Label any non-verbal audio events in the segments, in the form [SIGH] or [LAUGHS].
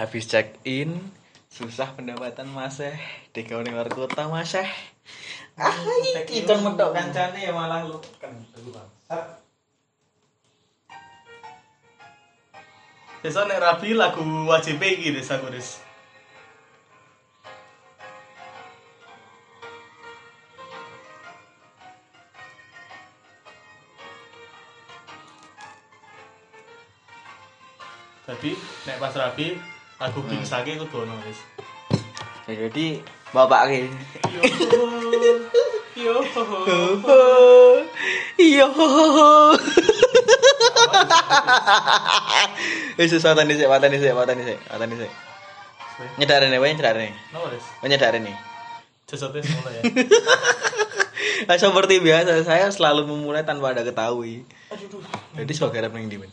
habis check in susah pendapatan mas eh. Di ning luar kota mas eh. Ah iki kon medok kancane ya malah lu. Kan dulu bang. Besok nek rapi lagu wajib iki Des aku Des. Tapi nek pas rapi lagu bingsake kudu ono Des. Ya, jadi bapak ki Yo. Yo. iyo wis wis watani sik watani sik watani sik watani sik nyedarene wae nyedarene Napa Des? Nyedarene Jajate mulai ya. Nah, seperti biasa saya selalu memulai tanpa ada ketahui Aduh. jadi sebagai ndi men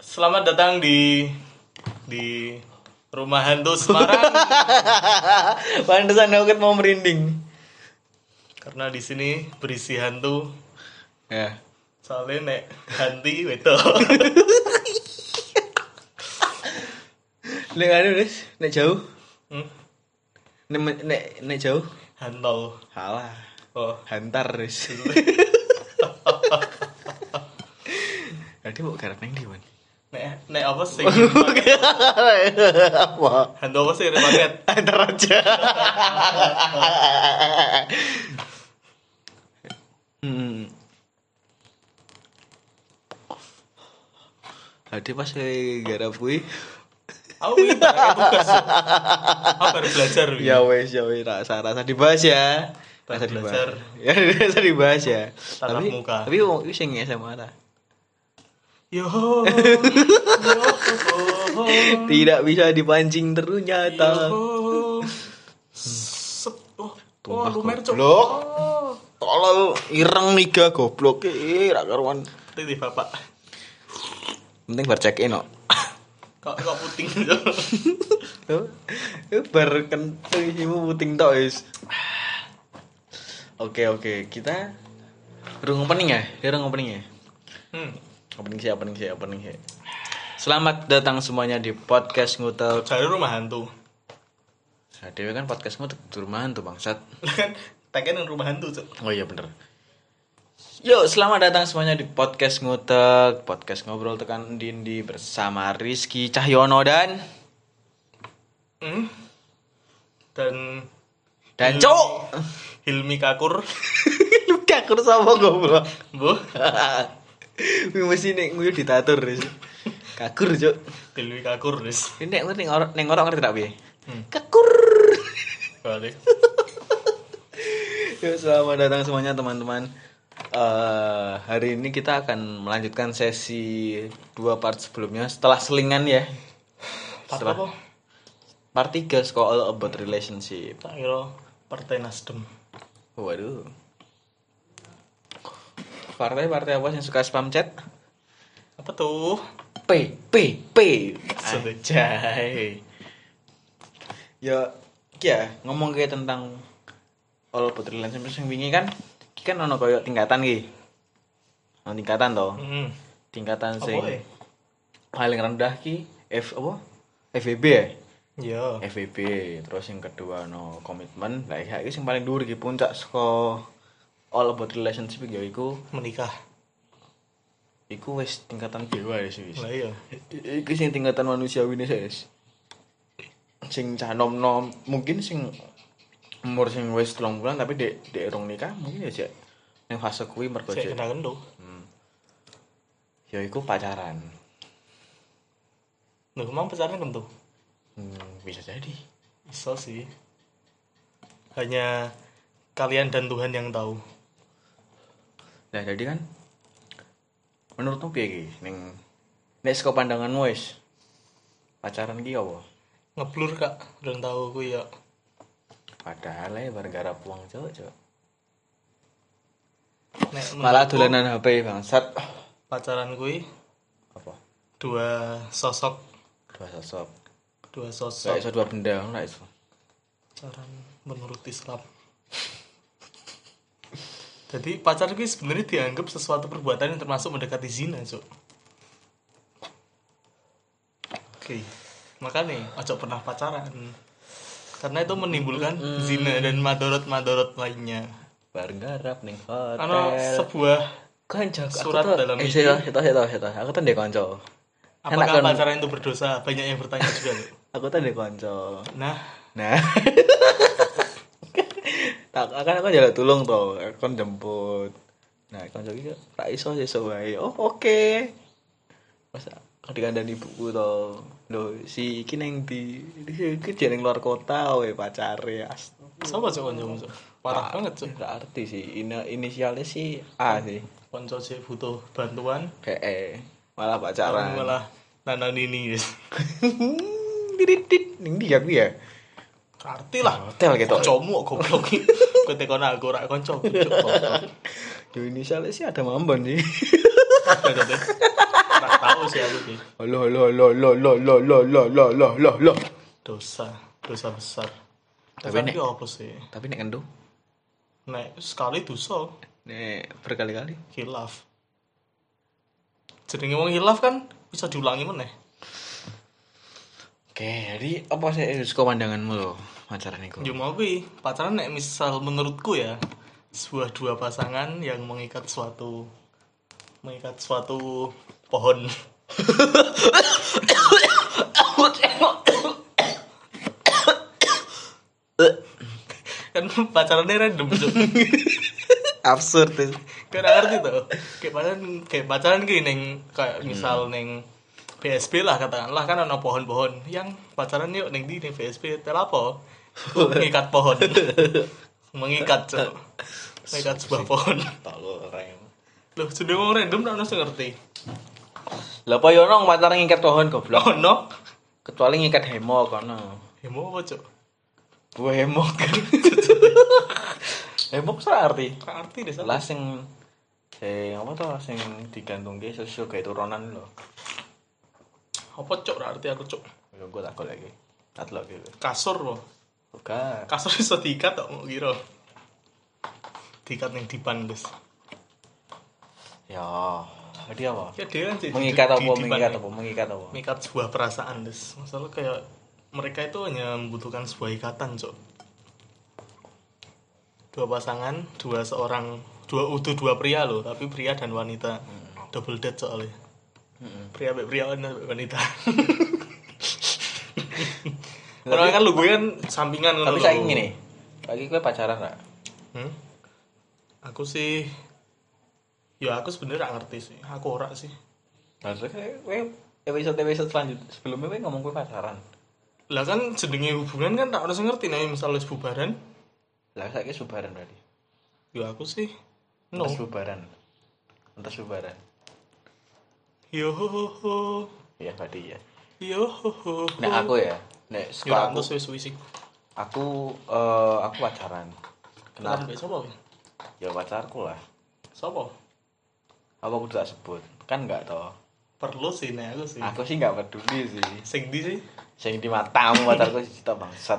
Selamat datang di di rumah hantu Semarang. [LAUGHS] Pantesan kan mau merinding. Karena di sini berisi hantu. Ya. Soalnya nek hanti wedok nek anu wis nek jauh? Hmm? nek nek nek jauh? Hantol halah oh. Hantar wis Jadi [LAUGHS] mau garap neng di mana? Nek nek apa sih? [LAUGHS] Apa? hantu apa sih? Paket Antar [LAUGHS] aja. hmm. Tadi pas garap kuwi. Aku ini tugas. Aku baru belajar ya wes ya wes rasa rasa dibahas ya. Rasa dibahas. [LAUGHS] ya rasa dibahas ya. Tatap tapi muka. tapi wong sing SMA ta yo yo tidak bisa dipancing ternyata yo Sep. oh oh. Tumpah lumer cok. goblok. oh. Tolol ireng niga goblok eh ra karuan. Titih bapak. Penting bar check in kok kok kok puting Cuk. Eh, bar kenteng isimu puting tok wis. Oke oke kita Rung opening ya? Rung opening ya? hmm Opening sih, opening sih, opening sih. Selamat datang semuanya di podcast ngutel. cari rumah hantu Nah, Dewi kan podcast ngutel di rumahan tuh bangsat. Kan tagnya nang rumah hantu cok [LAUGHS] Oh iya bener. Yuk, selamat datang semuanya di podcast ngutek, podcast ngobrol tekan dindi bersama Rizky Cahyono dan hmm? dan dan Cok. Hilmi Kakur [LAUGHS] Lu kakur sama goblok. bu [LAUGHS] Wih mesti nek nguyu ditatur Riz. Kakur, Cok. Hilmi Kakur Ini nek ngerti orang nek orang ngerti tak piye? Hmm. Kakur. balik [LAUGHS] Yuk, selamat datang semuanya teman-teman. Eh, hari ini kita akan melanjutkan sesi dua part sebelumnya setelah selingan ya. Part Setelah- apa? Part 3 All About Relationship. tak kira Partai Nasdem Waduh. Partai-partai apa yang suka spam chat? apa tuh P P P. Anjay. Ya, ya ngomong kayak tentang all about relationship yang wingi kan, kan ono koyo tingkatan ki. Ono tingkatan toh. hmm. Tingkatan apa sing ya paling rendah ki F apa? FVB ya? ya FVB. Terus yang kedua no komitmen. Lah ya iki sing paling dhuwur ki puncak saka all about relationship ya iku menikah. Iku wis tingkatan dewa ya sih. lah iya. I- iki sing tingkatan manusiawi ini guys sing cah nom nom mungkin sing umur sing wis telung bulan tapi dek dek rong nikah mungkin ya cek yang fase kuwi mergo cek kena kendo ya iku pacaran. Loh, emang pacarnya kendo hmm, bisa jadi. Bisa sih. Hanya kalian dan Tuhan yang tahu nah jadi kan menurutmu piye ki ning nek saka pandanganmu wis. Pacaran ki apa? Ngeblur kak. Udah tahu aku ya. Padahal ya gara-gara uang cowok cowok. Nek malah dolanan HP bangsat. Pacaran gue apa? dua sosok. Dua sosok. Dua Gak sosok iso dua benda gak iso? Pacaran menurut Islam jadi pacar gue sebenarnya dianggap sesuatu perbuatan yang termasuk mendekati zina cok Oke. Makanya ojo pernah pacaran. Karena itu menimbulkan Hmm. zina dan madorot-madorot lainnya. bareng garap ning hotel Karena sebuah kanca surat dalam eh sih itu itu itu aku tuh ndek kanca apakah kan? pacaran itu berdosa? Banyak yang bertanya juga. Aku tuh ndek kanca Nah, nah [LAUGHS] tak akan aku jalan tulung to, kon jemput. Nah kon jadi gitu. tak iso sih sesuai oh oke. Masa ketika ada di buku tuh lo si kineng di di jeneng luar kota we pacar ya, sama coba jemput parah banget sih nggak arti sih. Ini inisialnya si A sih. Konco sih butuh bantuan. Eh malah pacaran. Malah nanan ini guys. [LAUGHS] Tirit ini dia ya. Arti lah. Hotel gitu. Kok goblok. Kowe tekon aku ora konco. Yo inisialnya sih ada Mambon sih. Tahu sih aku sih. Halo halo halo halo halo halo halo halo halo halo halo. Dosa, dosa besar. Tapi nek- apa sih? Tapi nek kendo Nek sekali dosa nek berkali-kali. hilaf. Jenenge wong hilaf kan bisa diulangi meneh. Oke, jadi apa sih Rizko pandanganmu lo pacaran iku? Yo mau kuwi, pacaran nek misal menurutku ya sebuah dua pasangan yang mengikat suatu mengikat suatu pohon. kan pacarannya random Cuk. Absurd nggak ngerti tuh. Kayak pacaran kayak pacaran gini neng kayak misal neng PSP lah katakanlah kan ada pohon-pohon yang pacaran yuk neng di neng PSP tel apa? [LAUGHS] Mengikat pohon. [LAUGHS] Mengikat cok. Mengikat sebuah pohon. Tolol rem. Loh, sudah mau random tak ngerti ngerti. Lah apa yo nong pacaran ngikat pohon goblok. Oh no. Kecuali ngikat hemo kono. Hemo apa cok? Gue hemok kan. [LAUGHS] hemok sa arti. Arti deh Lah sing sing apa tuh sing digantungke sosial kayak turunan lho. Apa cok? Ra arti aku cok. Yo gue takut lagi. Tak lagi. Kasur loh. Bukan. Kasur iso diikat tok mau kira. Diikat neng dipan guys. Ya, dia apa? Ya dia kan Mengikat apa? Mengikat apa? Mengikat apa? mengikat sebuah perasaan des masalah kayak mereka itu hanya membutuhkan sebuah ikatan cok dua pasangan dua seorang dua utuh dua pria loh tapi pria dan wanita double date soalnya Pria sampai pria wanita wanita [LAUGHS] Orang kan lu gue kan sampingan Tapi saya gini, lagi gue pacaran gak? Hmm? Aku sih Ya aku sebenarnya gak ngerti sih. Aku ora sih. Maksudnya gue episode episode selanjutnya sebelumnya gue ngomong gue pacaran. Lah kan jenenge hubungan kan tak harus ngerti nih misalnya wis bubaran. Lah saya subaran berarti. Ya aku sih no. Entas bubaran. Bubaran. Yo ho ho ho. Iya berarti ya. Yo ho ho. ho. Nek aku ya, nek sekolah aku, antus wis wis iku. aku eh, aku pacaran. Kenapa Kenapa? sapa? Ya pacarku lah. Sapa? Apa aku tak sebut? Kan enggak toh. Perlu sih nek aku sih. Aku sih enggak peduli sih. Sing di sih. Sing di matamu pacarku sih cita bangsat.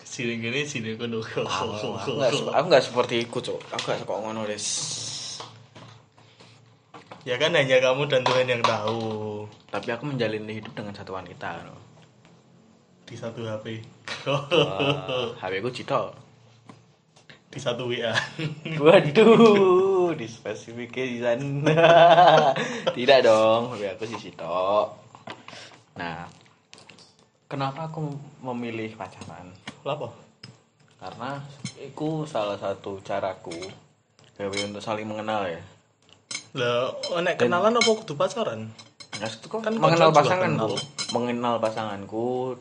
Sini gini sini kono. Aku aku enggak seperti itu, Cuk. Aku enggak suka ngono, Des. Ya kan hanya kamu dan Tuhan yang tahu Tapi aku menjalani hidup dengan satu wanita. No. di satu HP. Wah, HP ku cita. di satu WA. [LAUGHS] Waduh, dispesifikasikan. [LAUGHS] Tidak dong, HP aku sih Cito. Nah, kenapa aku memilih pacaran? Apa? Karena itu salah satu caraku gawe untuk saling mengenal ya. Lah, oh, nek kenalan apa kudu pacaran? Nah, itu kan mengenal pasanganku, kenal. mengenal pasanganku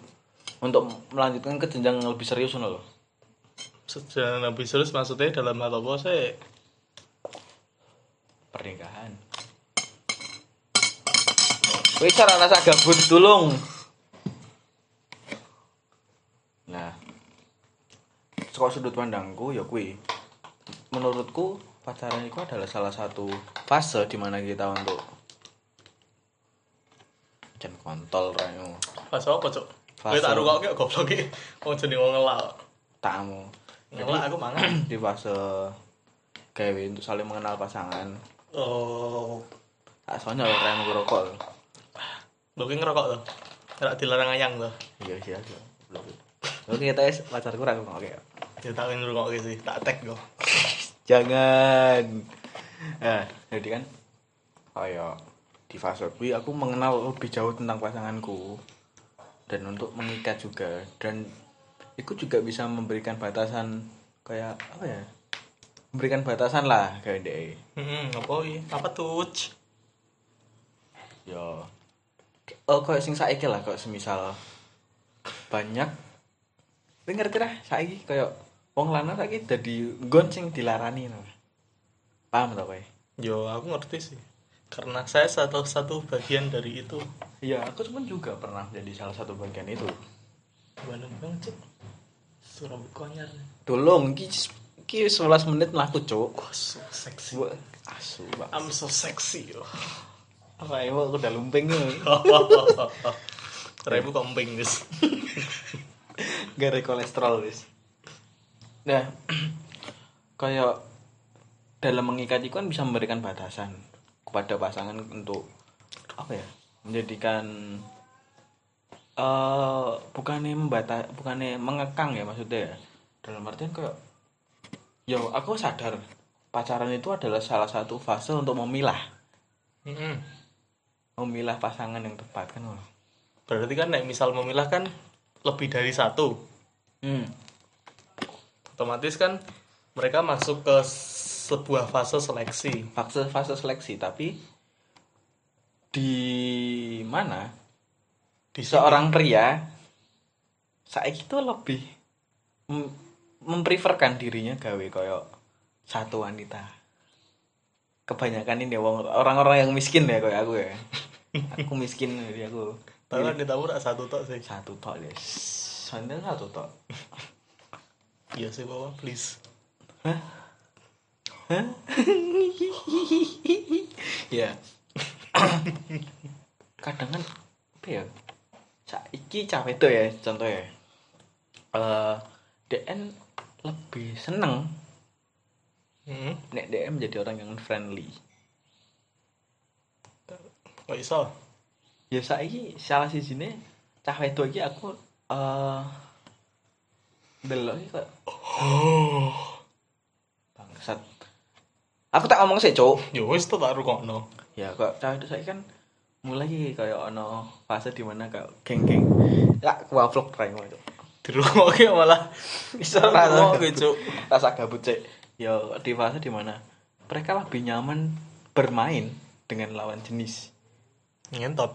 untuk melanjutkan ke jenjang yang lebih serius ngono loh. Sejalan lebih serius maksudnya dalam hal apa sih? Pernikahan. Wis ora rasa gabut tulung. Nah, saka sudut pandangku ya kuwi. Menurutku pacaran itu adalah salah satu fase di mana kita untuk jan kontol rayu Pas apa, Cok? Fase. tak rukok kok goblok iki. Wong jenenge wong ngelak. tamu Ngelak aku mangan. [CLEARS THROAT] di fase gawe untuk saling mengenal pasangan Oh, tak soalnya orang yang rokok lho ki ngerokok to. ora dilarang ayang to iya iya iya oke kita es pacar kurang oke ya tak ngrungokke sih tak tag kok jangan. Nah jadi kan kayak di fase gue aku mengenal lebih jauh tentang pasanganku. Dan untuk mengikat juga. Dan itu juga bisa memberikan batasan kayak apa ya? Memberikan batasan lah kayak deh. Hmm apa apa tuh ya oh kayak sing saiki lah kayak semisal banyak. Ngerti lah saiki kayak wong lanang saiki dadi nggon sing dilarani no. Paham to kowe? yo aku ngerti sih karena saya satu satu bagian dari itu Iya, aku cuman juga pernah jadi salah satu bagian itu. Bandung banget cuk suram konyar Tolong ki ki 11 menit mlaku, Cuk. oh, so seksi Gua asu banget. I'm so sexy yo Apa ya, aku udah lumping ya. [LAUGHS] Rebu kambing guys Gara kolesterol, wis. Nah, [CLEARS THROAT] kayak dalam mengikat itu kan bisa memberikan batasan kepada pasangan untuk apa ya menjadikan eh bukannya membata bukannya mengekang ya maksudnya ya dalam artian kayak yo aku sadar pacaran itu adalah salah satu fase untuk memilah Mm-mm. memilah pasangan yang tepat kan berarti kan misal memilah kan lebih dari satu hmm. Otomatis kan mereka masuk ke sebuah fase seleksi. Fase fase seleksi tapi di mana? Di seorang pria saya itu lebih mem- mempreferkan dirinya gawe koyo satu wanita. Kebanyakan ini wong orang-orang yang miskin ya kayak aku ya. Aku miskin jadi aku ditamu tak satu tok sih. satu tok ya sandal satu tok Iya sih bawa please. [LAUGHS] ya [COUGHS] kadang kan apa ya saiki cawe itu ya contoh ya eh DN lebih seneng Hmm. nek DM menjadi orang yang friendly Kok iso? ya saiki salah si sini cah wedok iki aku eh delok iki kok bangsat aku tak ngomong sih cuk Ya wis to tak rungokno. ya kok cah wedok saiki kan mulai kayak ono fase di mana kayak geng-geng ya gua vlog try ngono cuk Dirungokke malah bisa Rungokke, Cuk. rasa gabut cek ya di fase di mana mereka lebih nyaman bermain dengan lawan jenis Ngentot.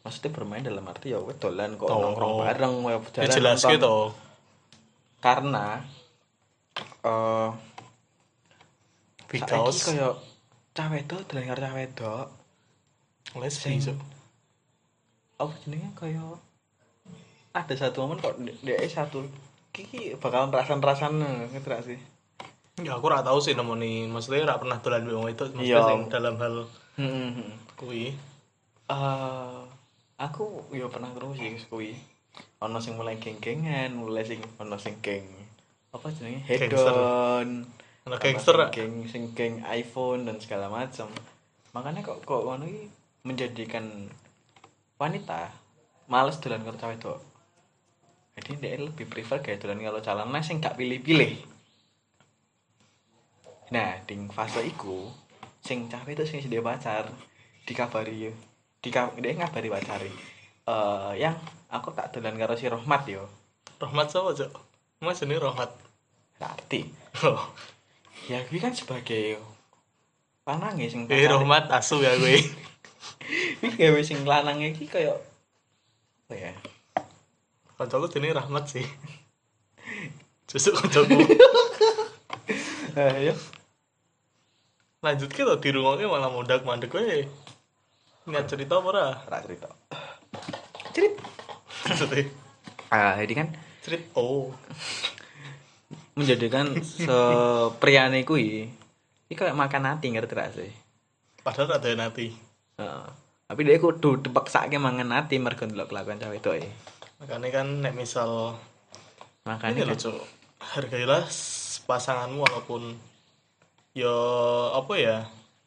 maksudnya bermain dalam arti ya wes dolan kok Oh. nongkrong bareng Ya jalan jelas gitu. Karena eh saiki Because kaya cah wedok dolan karo cah wedok lesbi Cuk. apa jenenge kaya ada satu momen kok dia satu kiki bakalan rasan-rasan ngerti gak sih Ya aku ora tahu sih nemoni, maksudnya ora pernah dolan wong itu maksudnya Iya. sing dalam hal hmm. kuwi. Eh, aku yo pernah krungu sih kuwi ono sing mulai geng-gengan mulai sing ono sing geng apa jenenge? Hedon. Ono Ono gangster, geng sing geng iPhone dan segala macam makanya kok kok ngono iki menjadikan wanita males dolan karo cewek wedok jadi dia lebih prefer kayak dolan kalau calon sing gak pilih-pilih. Nah di fase iku sing cah wedok sing dia pacar dikabari yo di dia ngabari pacari eh yang aku tak dolan karo si Rohmat yo Rahmat sapa, Cuk? Mas jenenge Rahmat. arti Oh. ya gue kan sebagai lanang ya sing Eh Rahmat asu ya gue. Wih [LAUGHS] gawe sing lanang iki kayak apa ya? Kancaku jenenge Rahmat sih. Justru kancaku. [LAUGHS] Eh ya. Lanjut ke to dirungokke malah mundak mandek wae. Niat cerita apa ora? Ora cerita. Ah, jadi kan cerit oh. menjadikan sepriane kuwi iki kayak makan hati ngerti gak sih? Padahal ada nanti. Heeh. Tapi dia kudu dipaksake mangan hati mergo ndelok kelakuan cewek itu Makanya kan nek misal Makanya gitu. cuk hargailah pasanganmu walaupun ya apa ya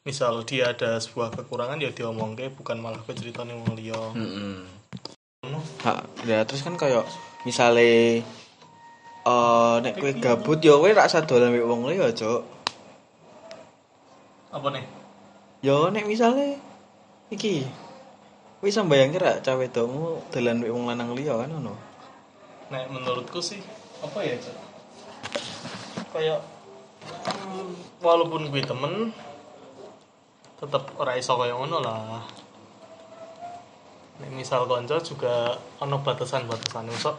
misal dia ada sebuah kekurangan ya diomongke bukan malah ke ceritanya wong liya Heeh. Ngono. Ha, ya terus kan kayak misale eh nek kowe gabut ya kowe rak dolan mbek wong liya, Cuk. Apa nih? Yo nek misale iki kowe iso bayangke rak cah wedokmu dolan mbek wong lanang liya kan ngono. Nek menurutku sih apa ya, Cok? Kayak hmm, walaupun gue temen tetep ora iso kaya ngono lah. Nek misal konco juga ono batasan-batasan sok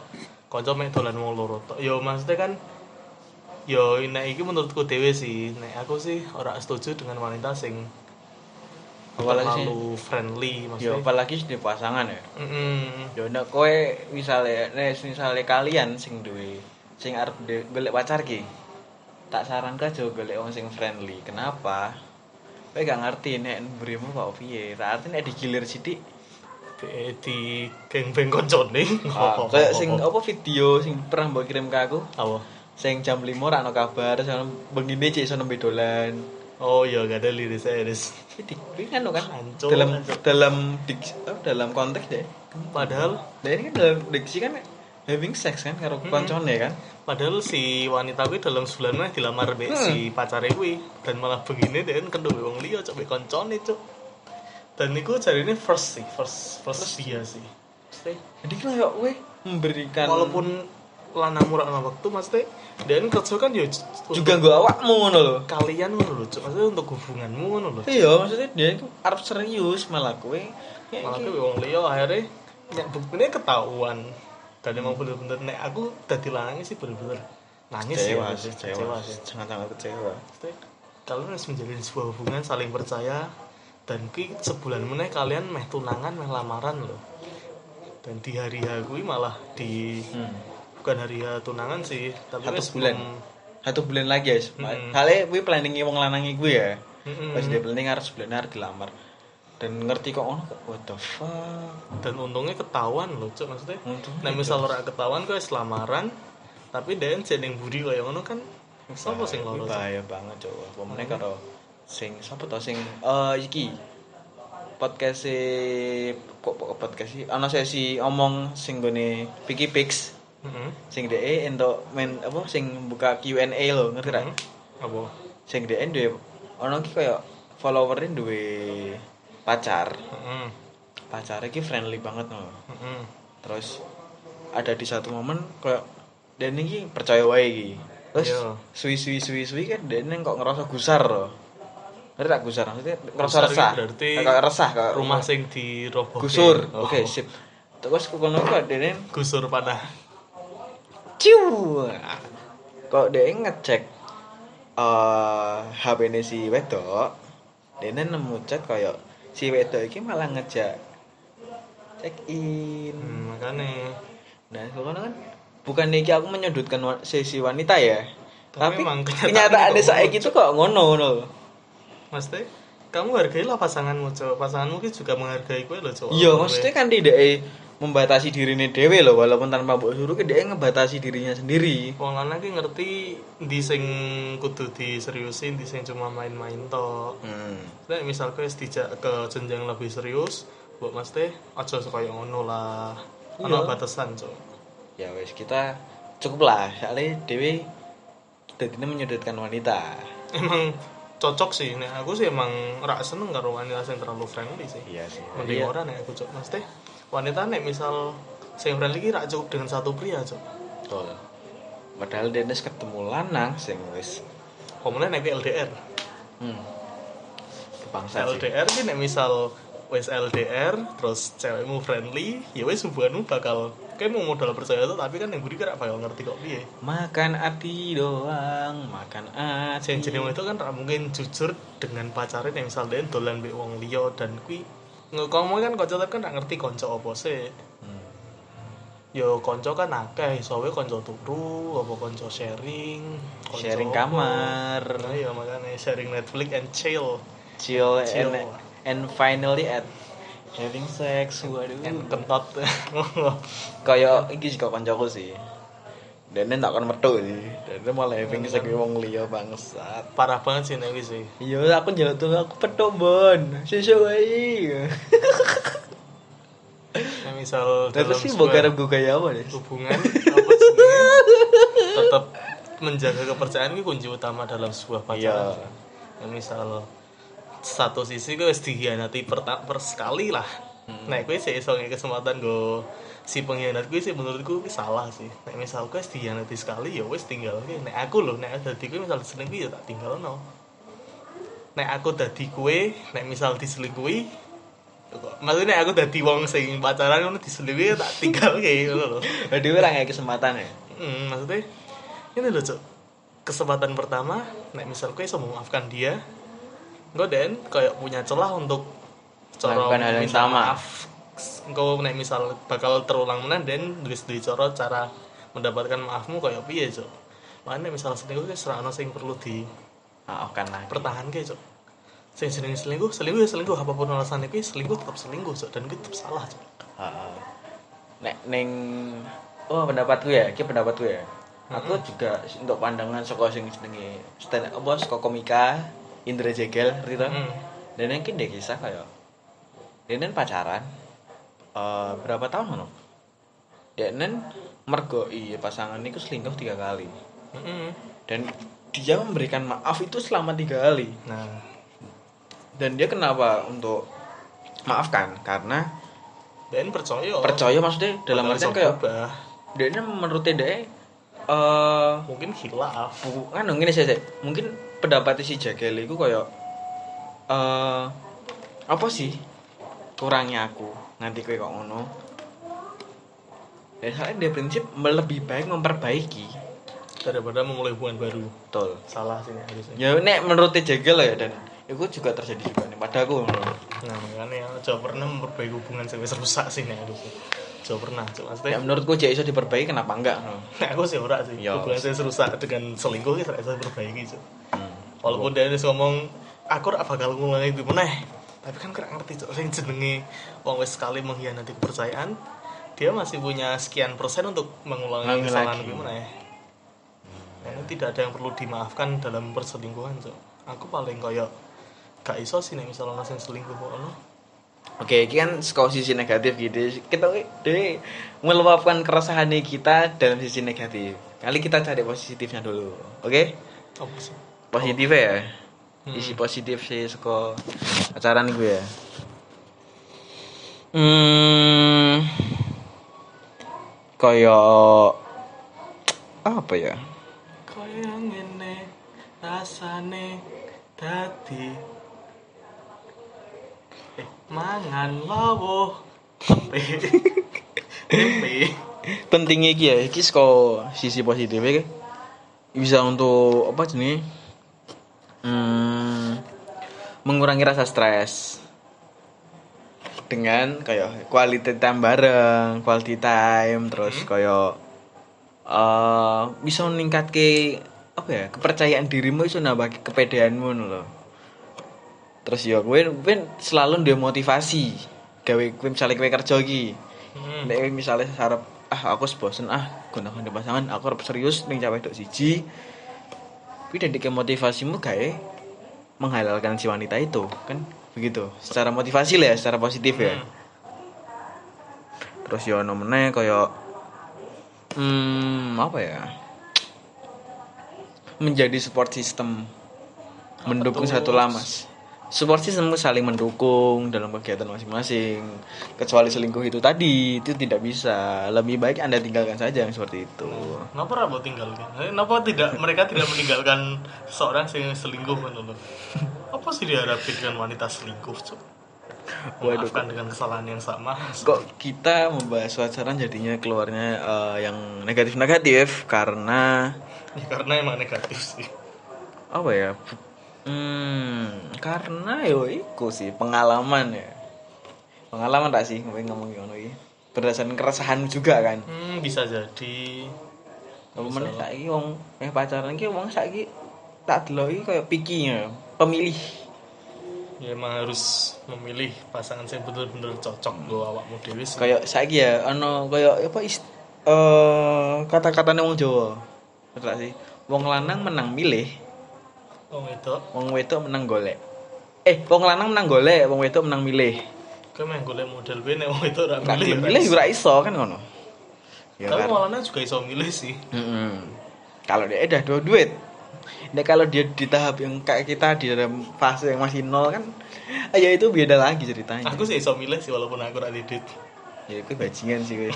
konco mek dolan wong loro tok. Yo maksudnya kan yo nek iki menurutku dhewe sih, nek aku sih ora setuju dengan wanita sing Apalagi sih- terlalu friendly Yo maksudnya. apalagi di pasangan ya. Mm-mm. Yo nek kowe misale nek misale kalian sing duwe sing arep golek pacar ki. Tak sarankan aja golek wong sing friendly. Kenapa? Kowe gak ngerti nek berimu kok piye. Tak arti nek digilir sithik di geng-geng koncone. Ah, [LAUGHS] kayak sing apa video sing pernah mbok kirim ke aku apa? sing jam 5 ora ono kabar sono begini cek sono nembe dolan Oh iya gak ada liris Iris. Iki kan kan Hancur, dalam hancur. dalam diksi oh, dalam konteks deh Padahal nah ini kan dalam diksi kan having sex kan karo Mm-mm. koncone kan padahal si wanita kuwi dalam sebulan dilamar mbek Hmm. si pacare kuwi dan malah begini dia kan kendung wong liya cok mbek koncone cok. Dan niku jarine first sih, first first dia sih. Jadi kan kayak gue memberikan walaupun lanang murah sama waktu maksudnya dia kan kerja kan ya untuk juga gue awakmu ngono loh kalian ngono cok. Maksudnya untuk hubunganmu ngono iya maksudnya dia itu arep serius malah kayak malah ke wong liya akhirnya nek buktinya ketahuan. Dan emang bener-bener nek aku dadi lanang sih bener-bener nangis kecewa ya sih kecewa kecewa sih. sangat sangat kecewa. Kalian harus menjalin sebuah hubungan saling percaya dan ki sebulan meneh kalian meh tunangan meh lamaran loh dan di hari H kuwi malah di hmm. bukan hari H tunangan sih tapi Satu bulan. mem- satu bulan lagi ya kali gue planningi wong lanangi gue ya Mm-mm. pas dia planning harus sebulan harus dilamar dan ngerti kok kok what the fuck dan untungnya ketahuan loh cok maksudnya Untungnya nah misal ora ketahuan kok selamaran tapi dia jeneng budi kayak ngono kan sing loro? Cok? bahaya banget coba pemene karo sing sapa to sing eh iki podcast si kok podcast sih ana sesi omong sing gone Piki Pix Heeh. sing DE entuk men apa sing buka Q&A lo ngerti ra Apa? sing DE duwe ana iki kaya followerin duwe pacar Heeh. pacarnya ki friendly banget no Heeh. terus ada di satu momen kayak dan ini percaya wae iki terus Iya. suwi suwi suwi suwi kan dan kok ngerasa gusar loh ngerti tak gusar maksudnya ngerasa iki resah? berarti resah kayak Rumah sing dirobohke. gusur. Oh. oke sip. Terus kok kono kok dan Gusur panah. ciu! Kok dia ngecek eh HP ini si wedok? Dia nemu chat kayak si wedok iki malah ngejak check in Hmm, makanya Nah, kalau kan? Bukan iki aku menyudutkan sisi wanita ya. Tapi Tapi, kok saya ngono, gitu kok ngono ngono. Maksudnya kamu hargailah pasanganmu cowok pasanganmu juga menghargai kue loh cowok Iya, maksudnya kan tidak membatasi dirinya dewe loh walaupun tanpa mbok suruh dia ngebatasi dirinya sendiri. Wong lanang ki ngerti di sing kudu diseriusin, di sing cuma main-main tok. Hmm. Nah, misal kowe dijak ke jenjang lebih serius, mbok mesti aja kaya ngono lah. Iya. Ana batasan, Cok. Ya wes kita cukup lah. Soalnya dewe kita tidak menyudutkan wanita. Emang cocok sih, nek aku sih emang rak seneng karo wanita sing terlalu friendly sih. Iya sih. Mending Iya. ora nek aku cok. Mesti wanita nek misal sing friendly ki rak cukup dengan satu pria, Cok. Betul. Padahal Dennis ketemu lanang sing wis Komune nek LDR. hmm. Kebangsa sih. LDR sih nek misal wis LDR terus cewekmu friendly ya wis hubunganmu bakal kayak mau modal percaya tuh tapi kan yang budi kan bakal ngerti kok piye Makan hati doang, makan hati. sing jenenge itu kan mungkin jujur dengan pacarnya yang misal dia dolan mbek wong liya dan kui ngomong kan konco kan ra ngerti konco apa sih Hmm. yo konco kan akeh soalnya konco turu apa konco sharing konco Sharing apa. kamar. nah, iya makanya sharing Netflix and chill chill, Chill. And, and finally at having sex. Waduh. Kentot. [LAUGHS] Kayak iki sih kok kancaku sih. Dan tak akan metu sih dan malah having sex wong liya bangsat. Parah banget sih wis sih. Iya aku njaluk tuh aku petuk bon. Sesuk wae Nah, misal Terus dalam sih sebuah boga gue kayak apa deh? hubungan apa [LAUGHS] tetap menjaga kepercayaan itu kunci utama dalam sebuah pacaran. Ya, misal satu sisi gue wis dikhianati perta- per sekali lah. Hmm. Nek gue sih ngek kesempatan gue si pengkhianat gue sih menurutku gue salah sih. Nek misal gue dikhianati sekali ya wis tinggal gue. Nek aku loh nek dadi gue misal selingkuh ya tak tinggal no. Nek aku dadi kue, nek misal diselingkuhi maksudnya aku dadi wong sing pacaran ngono diselingkuhi ya tak tinggal kayak [LAUGHS] ngono loh. Jadi orang kayak kesempatan ya. Hmm, maksudnya ini loh cok kesempatan pertama nek misal gue bisa memaafkan dia gue dan kayak punya celah untuk cara Melakukan hal yang minta sama. maaf gue nek misal bakal terulang mana dan terus di cara cara mendapatkan maafmu kayak piye cok mana misal selingkuh kayak serana sing perlu Maafkan lagi. dipertahankan cok sing selingkuh selingkuh selingkuh ya selingkuh apa pun alasannya gue selingkuh tetap selingkuh cok dan gue tetap salah cok Heeh. Nek neng oh pendapatku ya, iki pendapatku ya. Aku juga untuk pandangan saka sing stand apa saka komika Indra Jegel to? Hmm. Dan yang kini kisah kayak Denen pacaran eh berapa tahun ono? Denen mergoi pasangan itu selingkuh tiga kali Mm-mm. dan dia memberikan maaf itu selama tiga kali nah dan dia kenapa untuk maafkan karena dan percaya percaya maksudnya dalam artian kayak ini menurut dia eh mungkin hilaf bukan dong ini saya mungkin pendapat si Jagel itu eh apa sih kurangnya aku nanti kue kok ngono? Dan soalnya dia prinsip lebih baik memperbaiki. Daripada memulai hubungan baru. Betul. Salah sih harusnya. Ya nek menurut Jagel ya dan itu juga terjadi juga nih pada aku nah makanya coba pernah memperbaiki hubungan sampai rusak sih nih harusnya. Coba pernah coba ya maksudnya menurutku jek iso diperbaiki kenapa enggak? Nah, aku sih ora sih. Ya. hubungan saya rusak dengan selingkuh kita bisa diperbaiki Hmm. Walaupun dia harus ngomong aku ora bakal ngulangi itu meneh tapi kan kurang ngerti cok sing jenenge wong wis sekali mengkhianati kepercayaan dia masih punya sekian persen untuk mengulangi Ulangi kesalahan itu meneh Karena tidak ada yang perlu dimaafkan dalam perselingkuhan cok aku paling kayak gak iso sih nih misalnya ngasih selingkuh kok ono Oke, ini kan saka sisi negatif gitu. Kita deh meluapkan keresahan kita dalam sisi negatif. Kali kita cari positifnya dulu. Oke? apa sih Positifnya ya. Hmm. Isi positif sih saka acara gue ya. Hmm. Kayak apa ya? kaya ngene rasane dadi eh mangan lawuh tempe [LAUGHS] tempe pentingnya iki ya iki saka sisi positifnya bisa untuk apa jenis hmm, mengurangi rasa stres. Dengan kayak quality time bareng quality time terus kayak eh bisa meningkatke apa ya kepercayaan dirimu itu nambah kepedeanmu loh terus ya gue gue selalu dia motivasi gawe gue misalnya gue kerja lagi hmm. Nek misalnya sarap ah aku bosen ah gunakan pasangan aku harus serius ning cawe dok siji tapi dari motivasimu kayak menghalalkan si wanita itu kan? Begitu. Secara motivasi lah ya secara positif ya. Hmm. terus ya ono meneh kayak hmm apa ya? Menjadi support system mendukung satu lamas support system saling mendukung dalam kegiatan masing-masing kecuali selingkuh itu tadi itu tidak bisa lebih baik anda tinggalkan saja yang seperti itu Kenapa rambut tinggalkan? Eh, Kenapa tidak mereka tidak meninggalkan seorang yang selingkuh kan loh? Apa sih diharapkan dengan wanita selingkuh, Cuk? Waduh, Maafkan dengan kesalahan yang sama. kok kita membahas pacaran jadinya keluarnya eh, yang negatif-negatif karena Ya, karena emang negatif sih. apa ya hmm karena yo iku sih pengalaman ya. Pengalaman tak sih ngomong ngomong ngono iki. Berdasarkan keresahan juga kan. Hmm, bisa jadi. apa meneh saiki wong eh pacaran iki wong saiki tak deloki kayak picky ya pemilih. Ya emang harus memilih pasangan yang benar-benar cocok lo awakmu dewi sih. kayak saiki ya ono kayak apa is eh kata-katanya wong Jawa. Betul tak sih? Wong lanang menang milih Oh itu. wong wedok menang golek eh wong lanang menang golek wong wedok menang milih Kowe meh golek model kuwi nek wong itu ora milih. dimilih ora iso kan ngono. Ya Tapi kan. malah juga iso milih sih. Mm-mm. Kalau dia udah dua duit. Nah kalau dia di tahap yang kayak kita di dalam fase yang masih nol kan, ya itu beda lagi ceritanya. Aku sih iso milih sih walaupun aku ora duit. ya itu bajingan sih gue.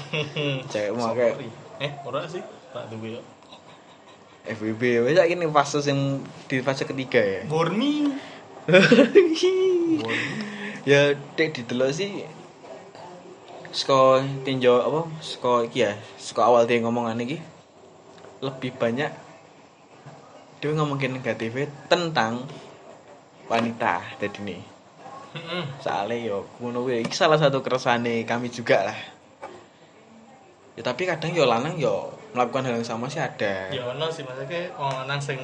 Cewek mau kayak Eh, ora sih. Tak duwe FWB. Wes ini fase yang di fase ketiga ya. Bormi. [LAUGHS] ya dek didelok sih Sko tinjau apa? Sko iki ya, sko awal dia ngomongan iki lebih banyak dia ngomongin negatif tentang wanita tadi nih. Soalnya yo iki salah satu keresane kami juga lah. Ya tapi kadang yo lanang yo melakukan hal yang sama sih ada. Ya ono sih maksudnya wong lanang sing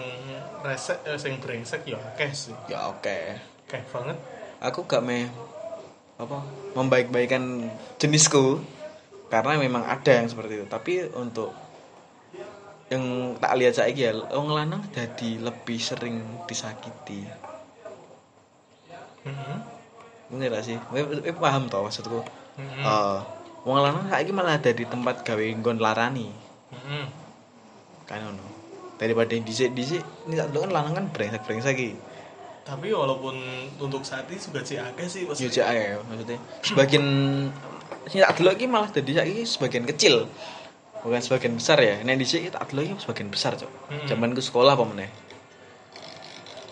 resek eh, sing brengsek ya akeh sih. Ya oke. Akeh banget. Aku gak me apa membaik-baikan jenisku karena memang ada yang seperti itu. Tapi untuk yang tak lihat saya ya wong lanang jadi lebih sering disakiti. Heeh. Bener gak sih? Kowe paham toh maksudku? Heeh. Eh, wong lanang saiki malah ada di tempat gawe nggon larani. Heeh. Kan ngono. Daripada dhisik-dhisik ini tak kan lanang kan brengsek-brengsek iki. Tapi walaupun untuk saat ini juga sih akeh sih maksudnya. cek ya, maksudnya sebagian sing tak delok iki malah dadi saiki sebagian kecil. Bukan sebagian besar ya. Nek dhisik tak delok iki sebagian besar, Cok. Hmm. Zamanku sekolah apa meneh?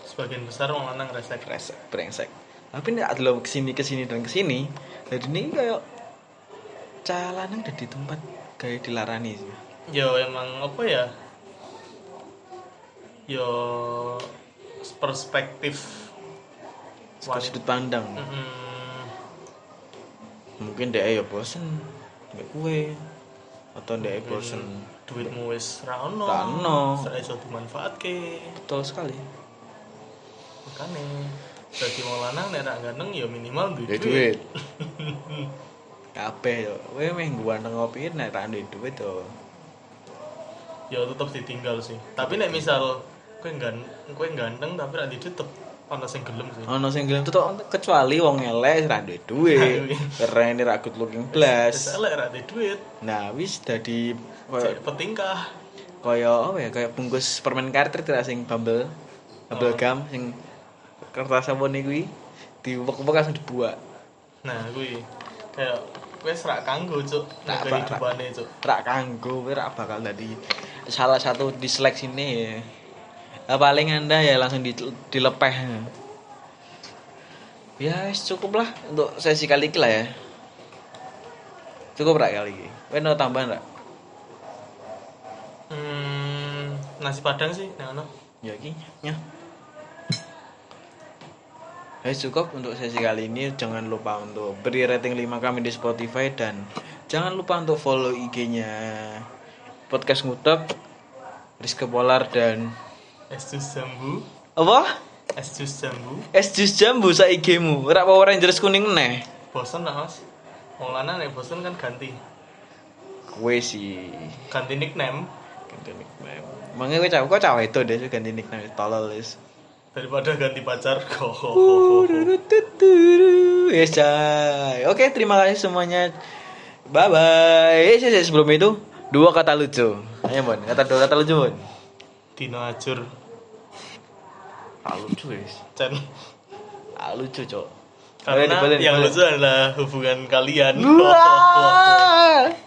Sebagian besar wong lanang resek. Brengsek, brengsek. Tapi nek tak delok ke sini ke sini dan ke sini, jadi ini kayak cah lanang di tempat kayak dilarani sih. Yo emang apa ya? Yo perspektif sudut pandang. Mm-mm. Mungkin dia ya bosen mbek kue atau dia bosen duitmu wis ra ono. Ra ono. Ora iso dimanfaatke. betul sekali. Makane dadi wong lanang nek ra ganteng ya minimal duit. Duit duit. [LAUGHS] Kabeh yo. Kowe meh ganteng ngopi nek ra duit duit yo. Ya tetep ditinggal sih. Tapi nek misal kowe gan kowe ganteng tapi ra duit tetep ana sing gelem sih. Ono sing gelem tuh kecuali wong elek ra duit duit. Keren ra good looking Wis blas. elek ra duit duit. Nah, wis dadi petingkah. koyo apa ya kayak bungkus permen karet tidak sing bumble bubble Oh. gum sing kertas nih kuwi diwek-wek langsung dibuat. Nah, kuwi kayak wis ra kanggo, Cuk. Nah, Nek hidupane, Cuk. Rak kanggo kowe ra bakal dadi salah satu diseleksi sini ya. Nah, paling anda ya langsung di, dilepeh. Ya cukup lah untuk sesi kali ini lah ya. Cukup rak kali ini. Kowe no tambahan rak? Hmm, nasi padang sih, nek ono. Ya iki ya. Guys, cukup untuk sesi kali ini. Jangan lupa untuk beri rating 5 kami di Spotify dan jangan lupa untuk follow IG-nya Podcast Ngutek, Rizky Polar dan Es jus jambu, apa? es jus jambu. Es jus jambu sa IG-mu. Ora Power Rangers kuning neh. Bosen lah, Mas. Wong lanang nek bosen kan ganti. Kue sih. Ganti nickname Ganti nickname. Mangga kowe cawek kok cawek itu deh ganti nickname tolol wis. daripada ganti pacar. [LAUGHS] Yes, Chay. Oke, terima kasih semuanya. Bye bye. Eh, sebelum itu dua kata lucu. Ayo, Bon. Kata dua kata lucu, Bon. Dino ajur. Ah, lucu, wis. Cen. Ah, lucu, Cok. Karena boleh, yang lucu adalah hubungan kalian. Wah. [LAUGHS]